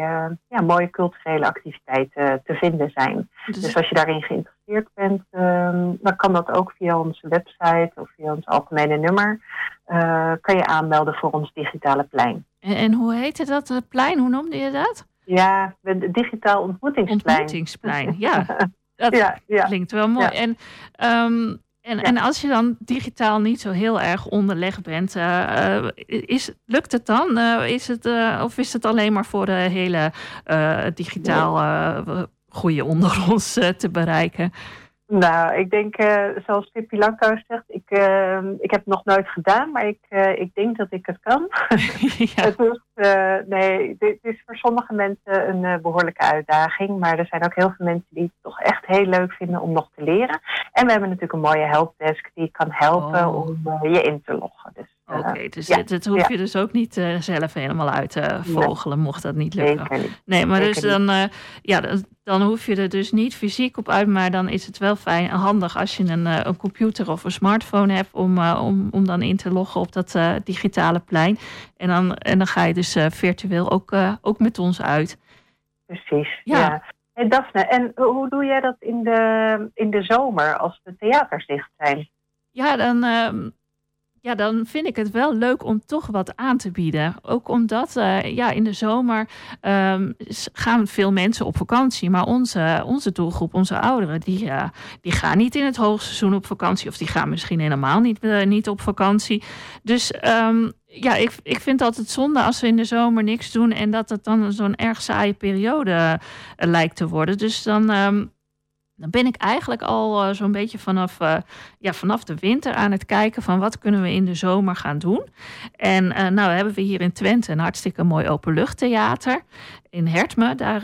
ja, mooie culturele activiteiten te vinden zijn. Dus, dus als je daarin geïnteresseerd bent, ehm, dan kan dat ook via onze website of via ons algemene nummer. kan je aanmelden voor ons digitale plein. En, en hoe heette dat plein? Hoe noemde je dat? Ja, het digitaal ontmoetingsplein. Ontmoetingsplein, ja. Dat ja, ja. klinkt wel mooi. En, um, en, en als je dan digitaal niet zo heel erg onderlegd bent, uh, is, lukt het dan? Uh, is het, uh, of is het alleen maar voor de hele digitaal goede onder ons te bereiken? Nou, ik denk, uh, zoals Pippi Langkous zegt, ik, uh, ik heb het nog nooit gedaan, maar ik, uh, ik denk dat ik het kan. ja. het is, nee, dit is voor sommige mensen een behoorlijke uitdaging, maar er zijn ook heel veel mensen die het toch echt heel leuk vinden om nog te leren. En we hebben natuurlijk een mooie helpdesk die kan helpen oh. om je in te loggen. Dus, Oké, dus ja. dat hoef je dus ook niet zelf helemaal uit te vogelen, mocht dat niet lukken. Nee, maar dus dan, ja, dan hoef je er dus niet fysiek op uit, maar dan is het wel fijn en handig als je een, uh, een computer of een smartphone hebt om, om, om dan in te loggen op dat digitale plein. En dan, en dan ga je dus virtueel ook, ook met ons uit. Precies, ja. ja. En Daphne, en hoe doe jij dat in de, in de zomer als de theaters dicht zijn? Ja, dan ehm, ja, dan vind ik het wel leuk om toch wat aan te bieden. Ook omdat uh, ja, in de zomer um, gaan veel mensen op vakantie. Maar onze, onze doelgroep, onze ouderen, die, uh, die gaan niet in het hoogseizoen op vakantie. Of die gaan misschien helemaal niet, uh, niet op vakantie. Dus um, ja, ik, ik vind altijd zonde als we in de zomer niks doen. En dat het dan zo'n erg saaie periode lijkt te worden. Dus dan. Um, dan ben ik eigenlijk al uh, zo'n beetje vanaf, uh, ja, vanaf de winter aan het kijken van wat kunnen we in de zomer gaan doen. En uh, nou hebben we hier in Twente een hartstikke mooi openluchttheater. In Hertme, daar,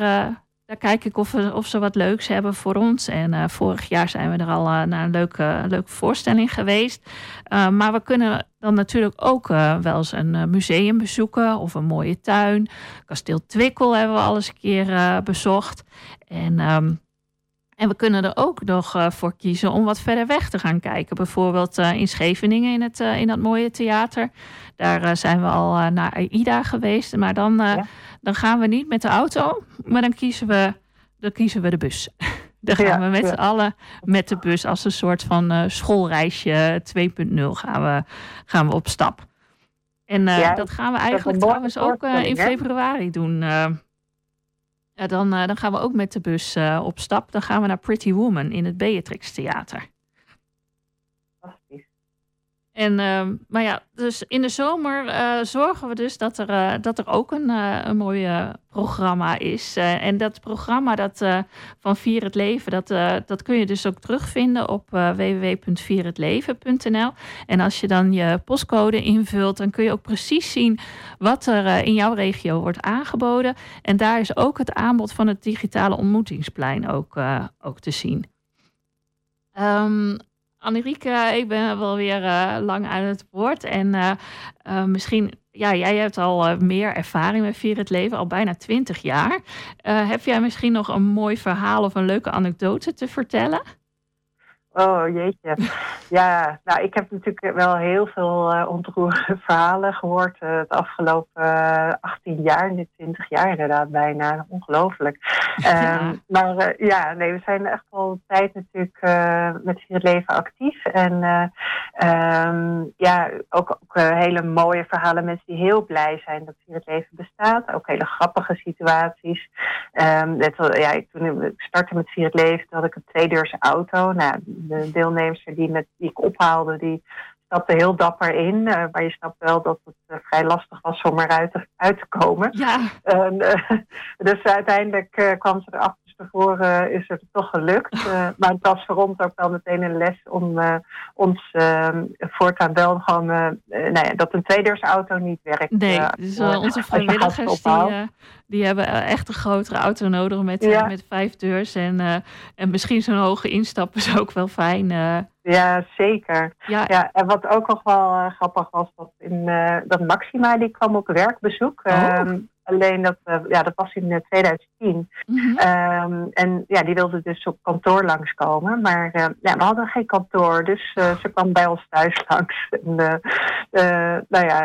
daar kijk ik of, we, of ze wat leuks hebben voor ons. En vorig jaar zijn we er al naar een leuke, leuke voorstelling geweest. maar we kunnen dan natuurlijk ook wel eens een museum bezoeken of een mooie tuin. Kasteel Twikkel hebben we al eens een keer bezocht. En... Um, en we kunnen er ook nog uh, voor kiezen om wat verder weg te gaan kijken. Bijvoorbeeld uh, in Scheveningen in, het, uh, in dat mooie theater. Daar zijn we al naar AIDA geweest. Maar dan, ja. dan gaan we niet met de auto, maar dan kiezen we, dan kiezen we de bus. dan gaan ja, we met ja. z'n allen met de bus als een soort van schoolreisje 2.0 gaan we, gaan we op stap. En dat gaan we eigenlijk trouwens ook in februari doen. Ja, dan, uh, dan gaan we ook met de bus uh, op stap. Dan gaan we naar Pretty Woman in het Beatrix Theater. En, uh, maar ja, dus in de zomer uh, zorgen we dus dat er, uh, dat er ook een, uh, een mooi programma is. en dat programma dat, van Vier het Leven, dat, dat kun je dus ook terugvinden op www.vierhetleven.nl. En als je dan je postcode invult, dan kun je ook precies zien wat er in jouw regio wordt aangeboden. En daar is ook het aanbod van het digitale ontmoetingsplein ook, ook te zien. Um, Annerieke, ik ben wel weer uh, lang aan het woord. En uh, uh, misschien, ja, jij hebt al meer ervaring met Vier het Leven, al bijna twintig jaar. heb jij misschien nog een mooi verhaal of een leuke anekdote te vertellen? Oh jeetje. Ja, nou ik heb natuurlijk wel heel veel uh, ontroerende verhalen gehoord uh, het afgelopen uh, 18 jaar, nu 20 jaar inderdaad bijna. Ongelooflijk. Ja. Um, maar ja, nee, we zijn echt al een tijd natuurlijk met Vier het Leven actief. En um, ja, ook, ook hele mooie verhalen. Mensen die heel blij zijn dat Vier het Leven bestaat. Ook hele grappige situaties. Um, net, ja, toen ik startte met Vier het Leven, had ik een tweedeurs auto. Nou, de deelnemers die, met, die ik ophaalde, die stapte heel dapper in. Uh, maar je snapt wel dat het uh, vrij lastig was om eruit te, uit te komen. Ja. Uh, dus uiteindelijk kwam ze erachter tevoren is het toch gelukt. maar het was voor ons ook wel meteen een les om ons ehm, voortaan wel gewoon... nou ja, dat een tweedeursauto niet werkt. Nee, dus onze vrijwilligers die, die hebben echt een grotere auto nodig met, ja. met vijf deurs. En, en misschien zo'n hoge instappen is ook wel fijn... Ja, zeker. Ja. ja. en wat ook nog wel uh, grappig was, dat, in, uh, dat Maxima die kwam op werkbezoek. Oh. Um, alleen dat, uh, ja, dat was in 2010. Mm -hmm. um, en ja, die wilde dus op kantoor langskomen. Maar ja, we hadden geen kantoor, dus ze kwam bij ons thuis langs. En, nou ja,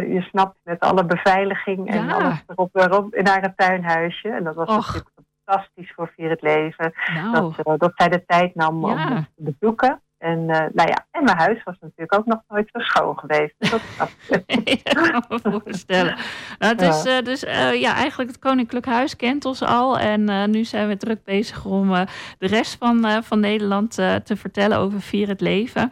je snapt met alle beveiliging en ja. alles erop, erop in haar tuinhuisje. En dat was Och. natuurlijk fantastisch voor Vier het Leven. Nou. Dat, dat zij de tijd nam om Ja. te bezoeken. En, uh, nou ja, en mijn huis was natuurlijk ook nog nooit zo schoon geweest. Dus dat snap ik. dat kan me voorstellen. Nou, het is uh, dus uh, ja, eigenlijk het Koninklijk Huis kent ons al. En nu zijn we druk bezig om de rest van, van Nederland te vertellen over Vier het Leven.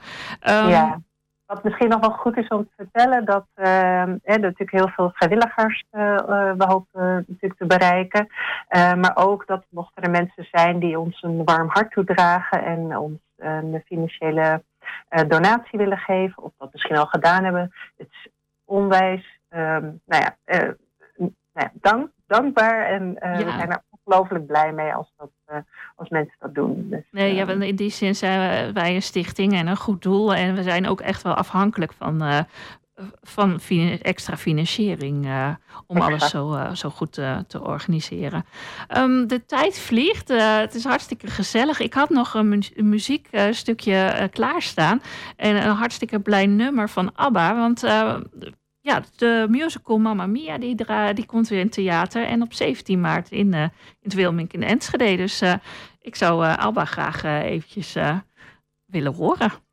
Um, ja. Wat misschien nog wel goed is om te vertellen, dat uh, er natuurlijk heel veel vrijwilligers uh, we hopen natuurlijk te bereiken. maar ook dat mochten er mensen zijn die ons een warm hart toedragen en ons een financiële donatie willen geven, of dat misschien al gedaan hebben. Het is onwijs, um, nou ja, nou ja dank, dankbaar en ja. we zijn er ongelooflijk blij mee als, dat, uh, als mensen dat doen. Dus, nee, ja, in die zin zijn wij een stichting en een goed doel. En we zijn ook echt wel afhankelijk van, uh, van extra financiering uh, om extra. alles zo, zo goed te organiseren. Um, de tijd vliegt. het is hartstikke gezellig. Ik had nog een, mu een muziekstukje klaarstaan. En een hartstikke blij nummer van ABBA. Want ja, de musical Mamma Mia, die, die komt weer in theater. En op 17 maart in, in het Wilmink in Enschede. Dus ik zou Alba graag eventjes willen horen.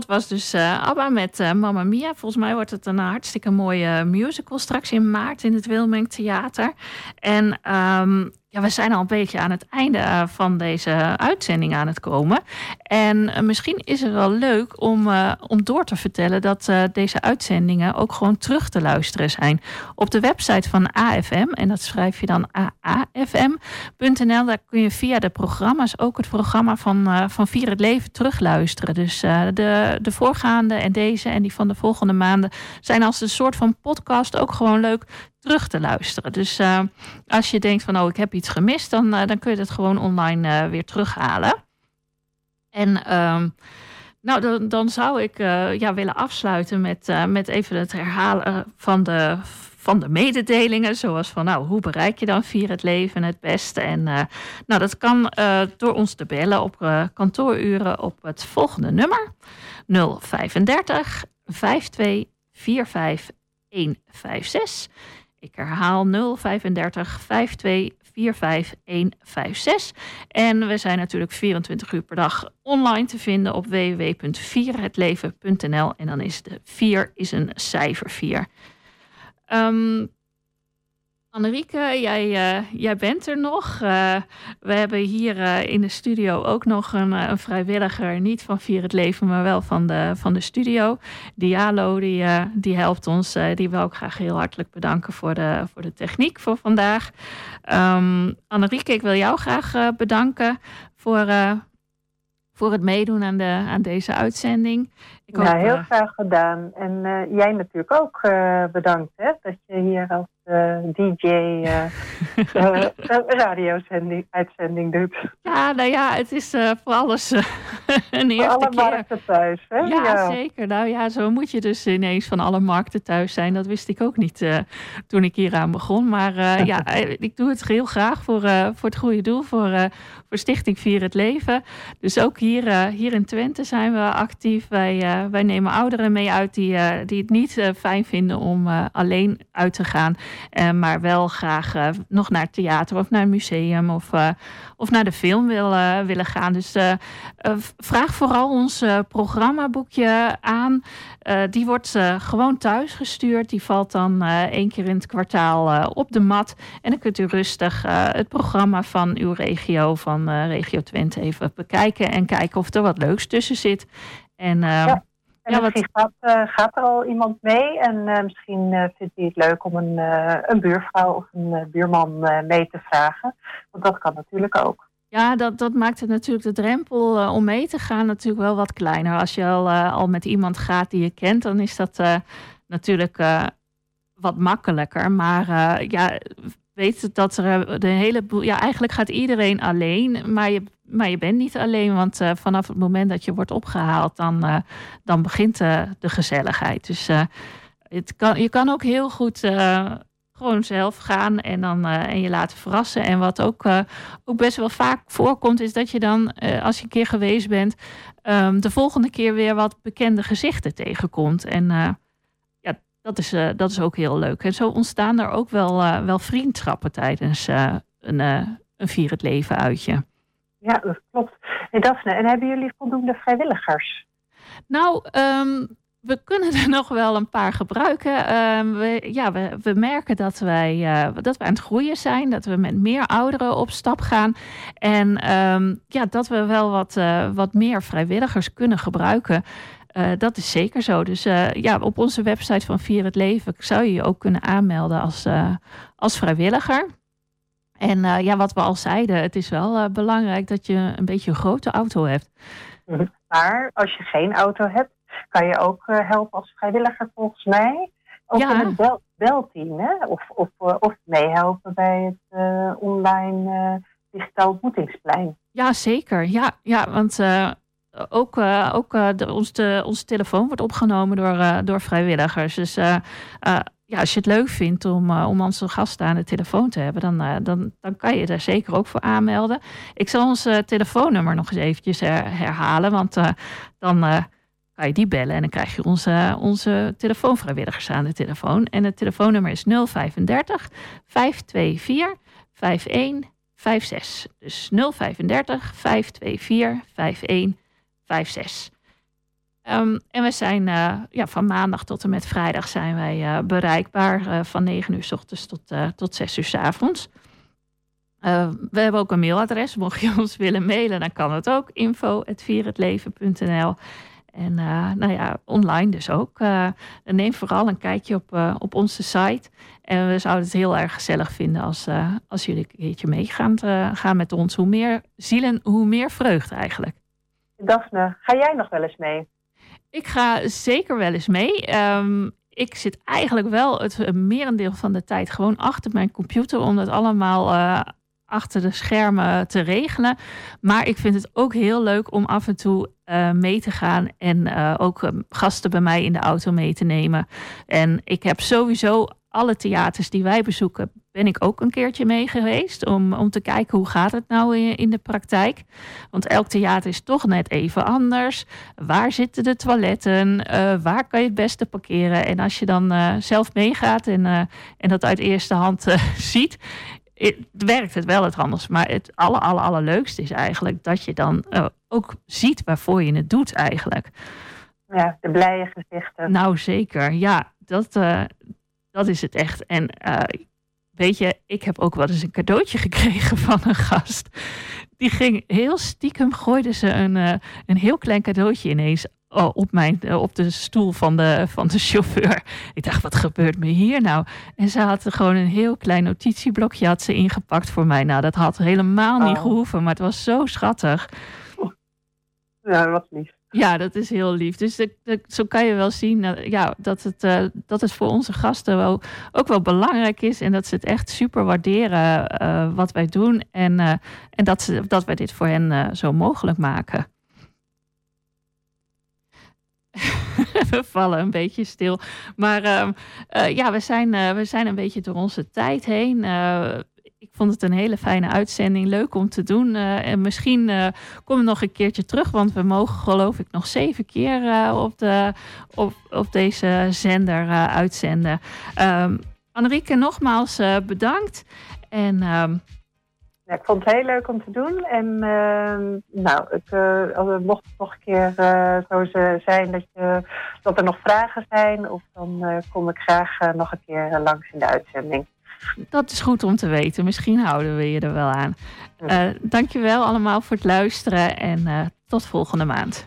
Dat, was dus uh, ABBA met uh, Mamma Mia. Volgens mij wordt het een hartstikke mooie musical straks in maart in het Wilming Theater. En um, ja, we zijn al een beetje aan het einde eh, van deze uitzending aan het komen. En eh, misschien is het wel leuk om, uh, om door te vertellen dat deze uitzendingen ook gewoon terug te luisteren zijn. Op de website van AFM, en dat schrijf je dan aafm.nl, daar kun je via de programma's ook het programma van, van Vier het Leven terugluisteren. Dus de, de voorgaande en deze en die van de volgende maanden zijn als een soort van podcast ook gewoon leuk terug te luisteren. Dus uh, als je denkt van oh, ik heb iets gemist, dan, uh, dan kun je het gewoon online uh, weer terughalen. En um, nou, dan, dan zou ik ja, willen afsluiten met, met even het herhalen van de, van de mededelingen. Zoals van nou, hoe bereik je dan Vier het Leven het beste? En nou, dat kan door ons te bellen op kantooruren op het volgende nummer. 035 52 45 156. Ik herhaal 035 52 45 156. En we zijn natuurlijk 24 uur per dag online te vinden op www.vierhetleven.nl. En dan is de 4 is een cijfer 4. Um, Annerieke, jij, uh, jij bent er nog. Uh, we hebben hier uh, in de studio ook nog een, een, vrijwilliger, niet van Vier het Leven, maar wel van de, van de studio. Dialo, die, die helpt ons. die wil ik graag heel hartelijk bedanken voor de, voor de techniek voor vandaag. Um, Annerieke, ik wil jou graag bedanken voor, voor het meedoen aan, de, aan deze uitzending. Ik ja, heel graag gedaan. En jij natuurlijk ook bedankt hè, dat je hier als DJ radio-uitzending doet. Ja, nou ja, het is voor alles een eerste alle keer. markten thuis, hè? Ja, ja, zeker. Nou ja, zo moet je dus ineens van alle markten thuis zijn. Dat wist ik ook niet toen ik hier aan begon. Maar ja, ik doe het heel graag voor, voor het goede doel, voor, voor Stichting Vier het Leven. Dus ook hier, hier in Twente zijn we actief. Wij, wij nemen ouderen mee uit die, die het niet fijn vinden om alleen uit te gaan. Maar wel graag nog naar het theater of naar een museum of, of naar de film wil, willen gaan. Dus vraag vooral ons programmaboekje aan. die wordt gewoon thuis gestuurd. Die valt dan één keer in het kwartaal op de mat. En dan kunt u rustig het programma van uw regio, van Regio Twente, even bekijken. En kijken of er wat leuks tussen zit. En ja. En ja, misschien wat... gaat, uh, gaat, er al iemand mee en uh, misschien uh, vindt hij het leuk om een, een buurvrouw of een buurman mee te vragen. Want dat kan natuurlijk ook. Ja, dat, dat maakt het natuurlijk de drempel om mee te gaan natuurlijk wel wat kleiner. Als je al, al met iemand gaat die je kent, dan is dat natuurlijk wat makkelijker. Maar ja, weet dat er de hele boel. Ja, eigenlijk gaat iedereen alleen, maar je, maar je bent niet alleen. Want uh, vanaf het moment dat je wordt opgehaald, dan, uh, dan begint de gezelligheid. Dus het kan, je kan ook heel goed gewoon zelf gaan en, dan, en je laten verrassen. En wat ook, ook best wel vaak voorkomt, is dat je dan, als je een keer geweest bent, um, de volgende keer weer wat bekende gezichten tegenkomt. En dat is, uh, dat is ook heel leuk. En zo ontstaan er ook wel, uh, wel vriendschappen tijdens uh, een, een Vier het Leven uitje. Ja, dat klopt. Hey Daphne, en hebben jullie voldoende vrijwilligers? Nou, um, we kunnen er nog wel een paar gebruiken. Um, we, ja, we, we merken dat wij, dat we aan het groeien zijn. Dat we met meer ouderen op stap gaan. En um, ja, dat we wel wat, wat meer vrijwilligers kunnen gebruiken. Uh, dat is zeker zo. Dus uh, ja, op onze website van Vier het Leven zou je je ook kunnen aanmelden als, uh, als vrijwilliger. En ja, wat we al zeiden, het is wel belangrijk dat je een beetje een grote auto hebt. Maar als je geen auto hebt, kan je ook helpen als vrijwilliger volgens mij. Ook ja. in het bel belteam, hè? Of, of, of meehelpen bij het online digitaal ontmoetingsplein. Ja, zeker. Ja, ja want ook, uh, ook de, ons, de, onze telefoon wordt opgenomen door, uh, door vrijwilligers. Dus ja, als je het leuk vindt om, om onze gasten aan de telefoon te hebben, dan, dan, dan kan je er zeker ook voor aanmelden. Ik zal ons telefoonnummer nog eens eventjes her, herhalen, want dan kan je die bellen en dan krijg je onze, onze telefoonvrijwilligers aan de telefoon. En het telefoonnummer is 035 524 5156. Dus 035 524 5156. 5, 6. Ehm, en we zijn ja, van maandag tot en met vrijdag zijn wij bereikbaar van 9 uur s ochtends tot, tot 6 uur s avonds. we hebben ook een mailadres. Mocht je ons willen mailen, dan kan het ook. info.vierhetleven.nl En nou ja, online dus ook. neem vooral een kijkje op, op onze site. En we zouden het heel erg gezellig vinden als, als jullie een keertje meegaan gaan met ons. Hoe meer zielen, hoe meer vreugde eigenlijk. Daphne, ga jij nog wel eens mee? Ik ga zeker wel eens mee. Um, ik zit eigenlijk wel het merendeel van de tijd gewoon achter mijn computer om dat allemaal uh, achter de schermen te regelen. Maar ik vind het ook heel leuk om af en toe uh, mee te gaan en uh, ook gasten bij mij in de auto mee te nemen. En ik heb sowieso alle theaters die wij bezoeken, ben ik ook een keertje mee geweest. Om, om te kijken hoe gaat het nou in, in de praktijk. Want elk theater is toch net even anders. Waar zitten de toiletten? Uh, waar kan je het beste parkeren? En als je dan uh, zelf meegaat en, uh, en dat uit eerste hand ziet, het, werkt het wel het anders. Maar het aller, aller, allerleukste is eigenlijk dat je dan ook ziet waarvoor je het doet eigenlijk. Ja, de blije gezichten. Nou, zeker. Ja, dat, dat is het echt. En uh, weet je, ik heb ook wel eens een cadeautje gekregen van een gast. Die ging heel stiekem, gooide ze een, uh, een heel klein cadeautje ineens uh, op, mijn, op de stoel van de, van de chauffeur. Ik dacht, wat gebeurt me hier nou? En ze had er gewoon een heel klein notitieblokje had ze ingepakt voor mij. Nou, dat had helemaal niet oh. gehoeven, maar het was zo schattig. Ja, wat lief. Ja, dat is heel lief. Dus zo kan je wel zien dat, ja, dat, het, uh, dat het voor onze gasten wel, ook wel belangrijk is. En dat ze het echt super waarderen uh, wat wij doen. En, en dat, ze, dat wij dit voor hen zo mogelijk maken. we vallen een beetje stil. Maar uh, ja, we zijn, we zijn een beetje door onze tijd heen. Ik vond het een hele fijne uitzending. Leuk om te doen. Uh, en misschien uh, kom ik nog een keertje terug. Want we mogen geloof ik nog zeven keer uh, op, de, op, op deze zender uitzenden. Um, nogmaals bedankt. En... Ja, ik vond het heel leuk om te doen. En uh, nou, uh, mocht het nog een keer uh, zo zijn dat, je, dat er nog vragen zijn, of dan kom ik graag nog een keer langs in de uitzending. Dat is goed om te weten. Misschien houden we je er wel aan. Uh, dankjewel allemaal voor het luisteren en uh, tot volgende maand.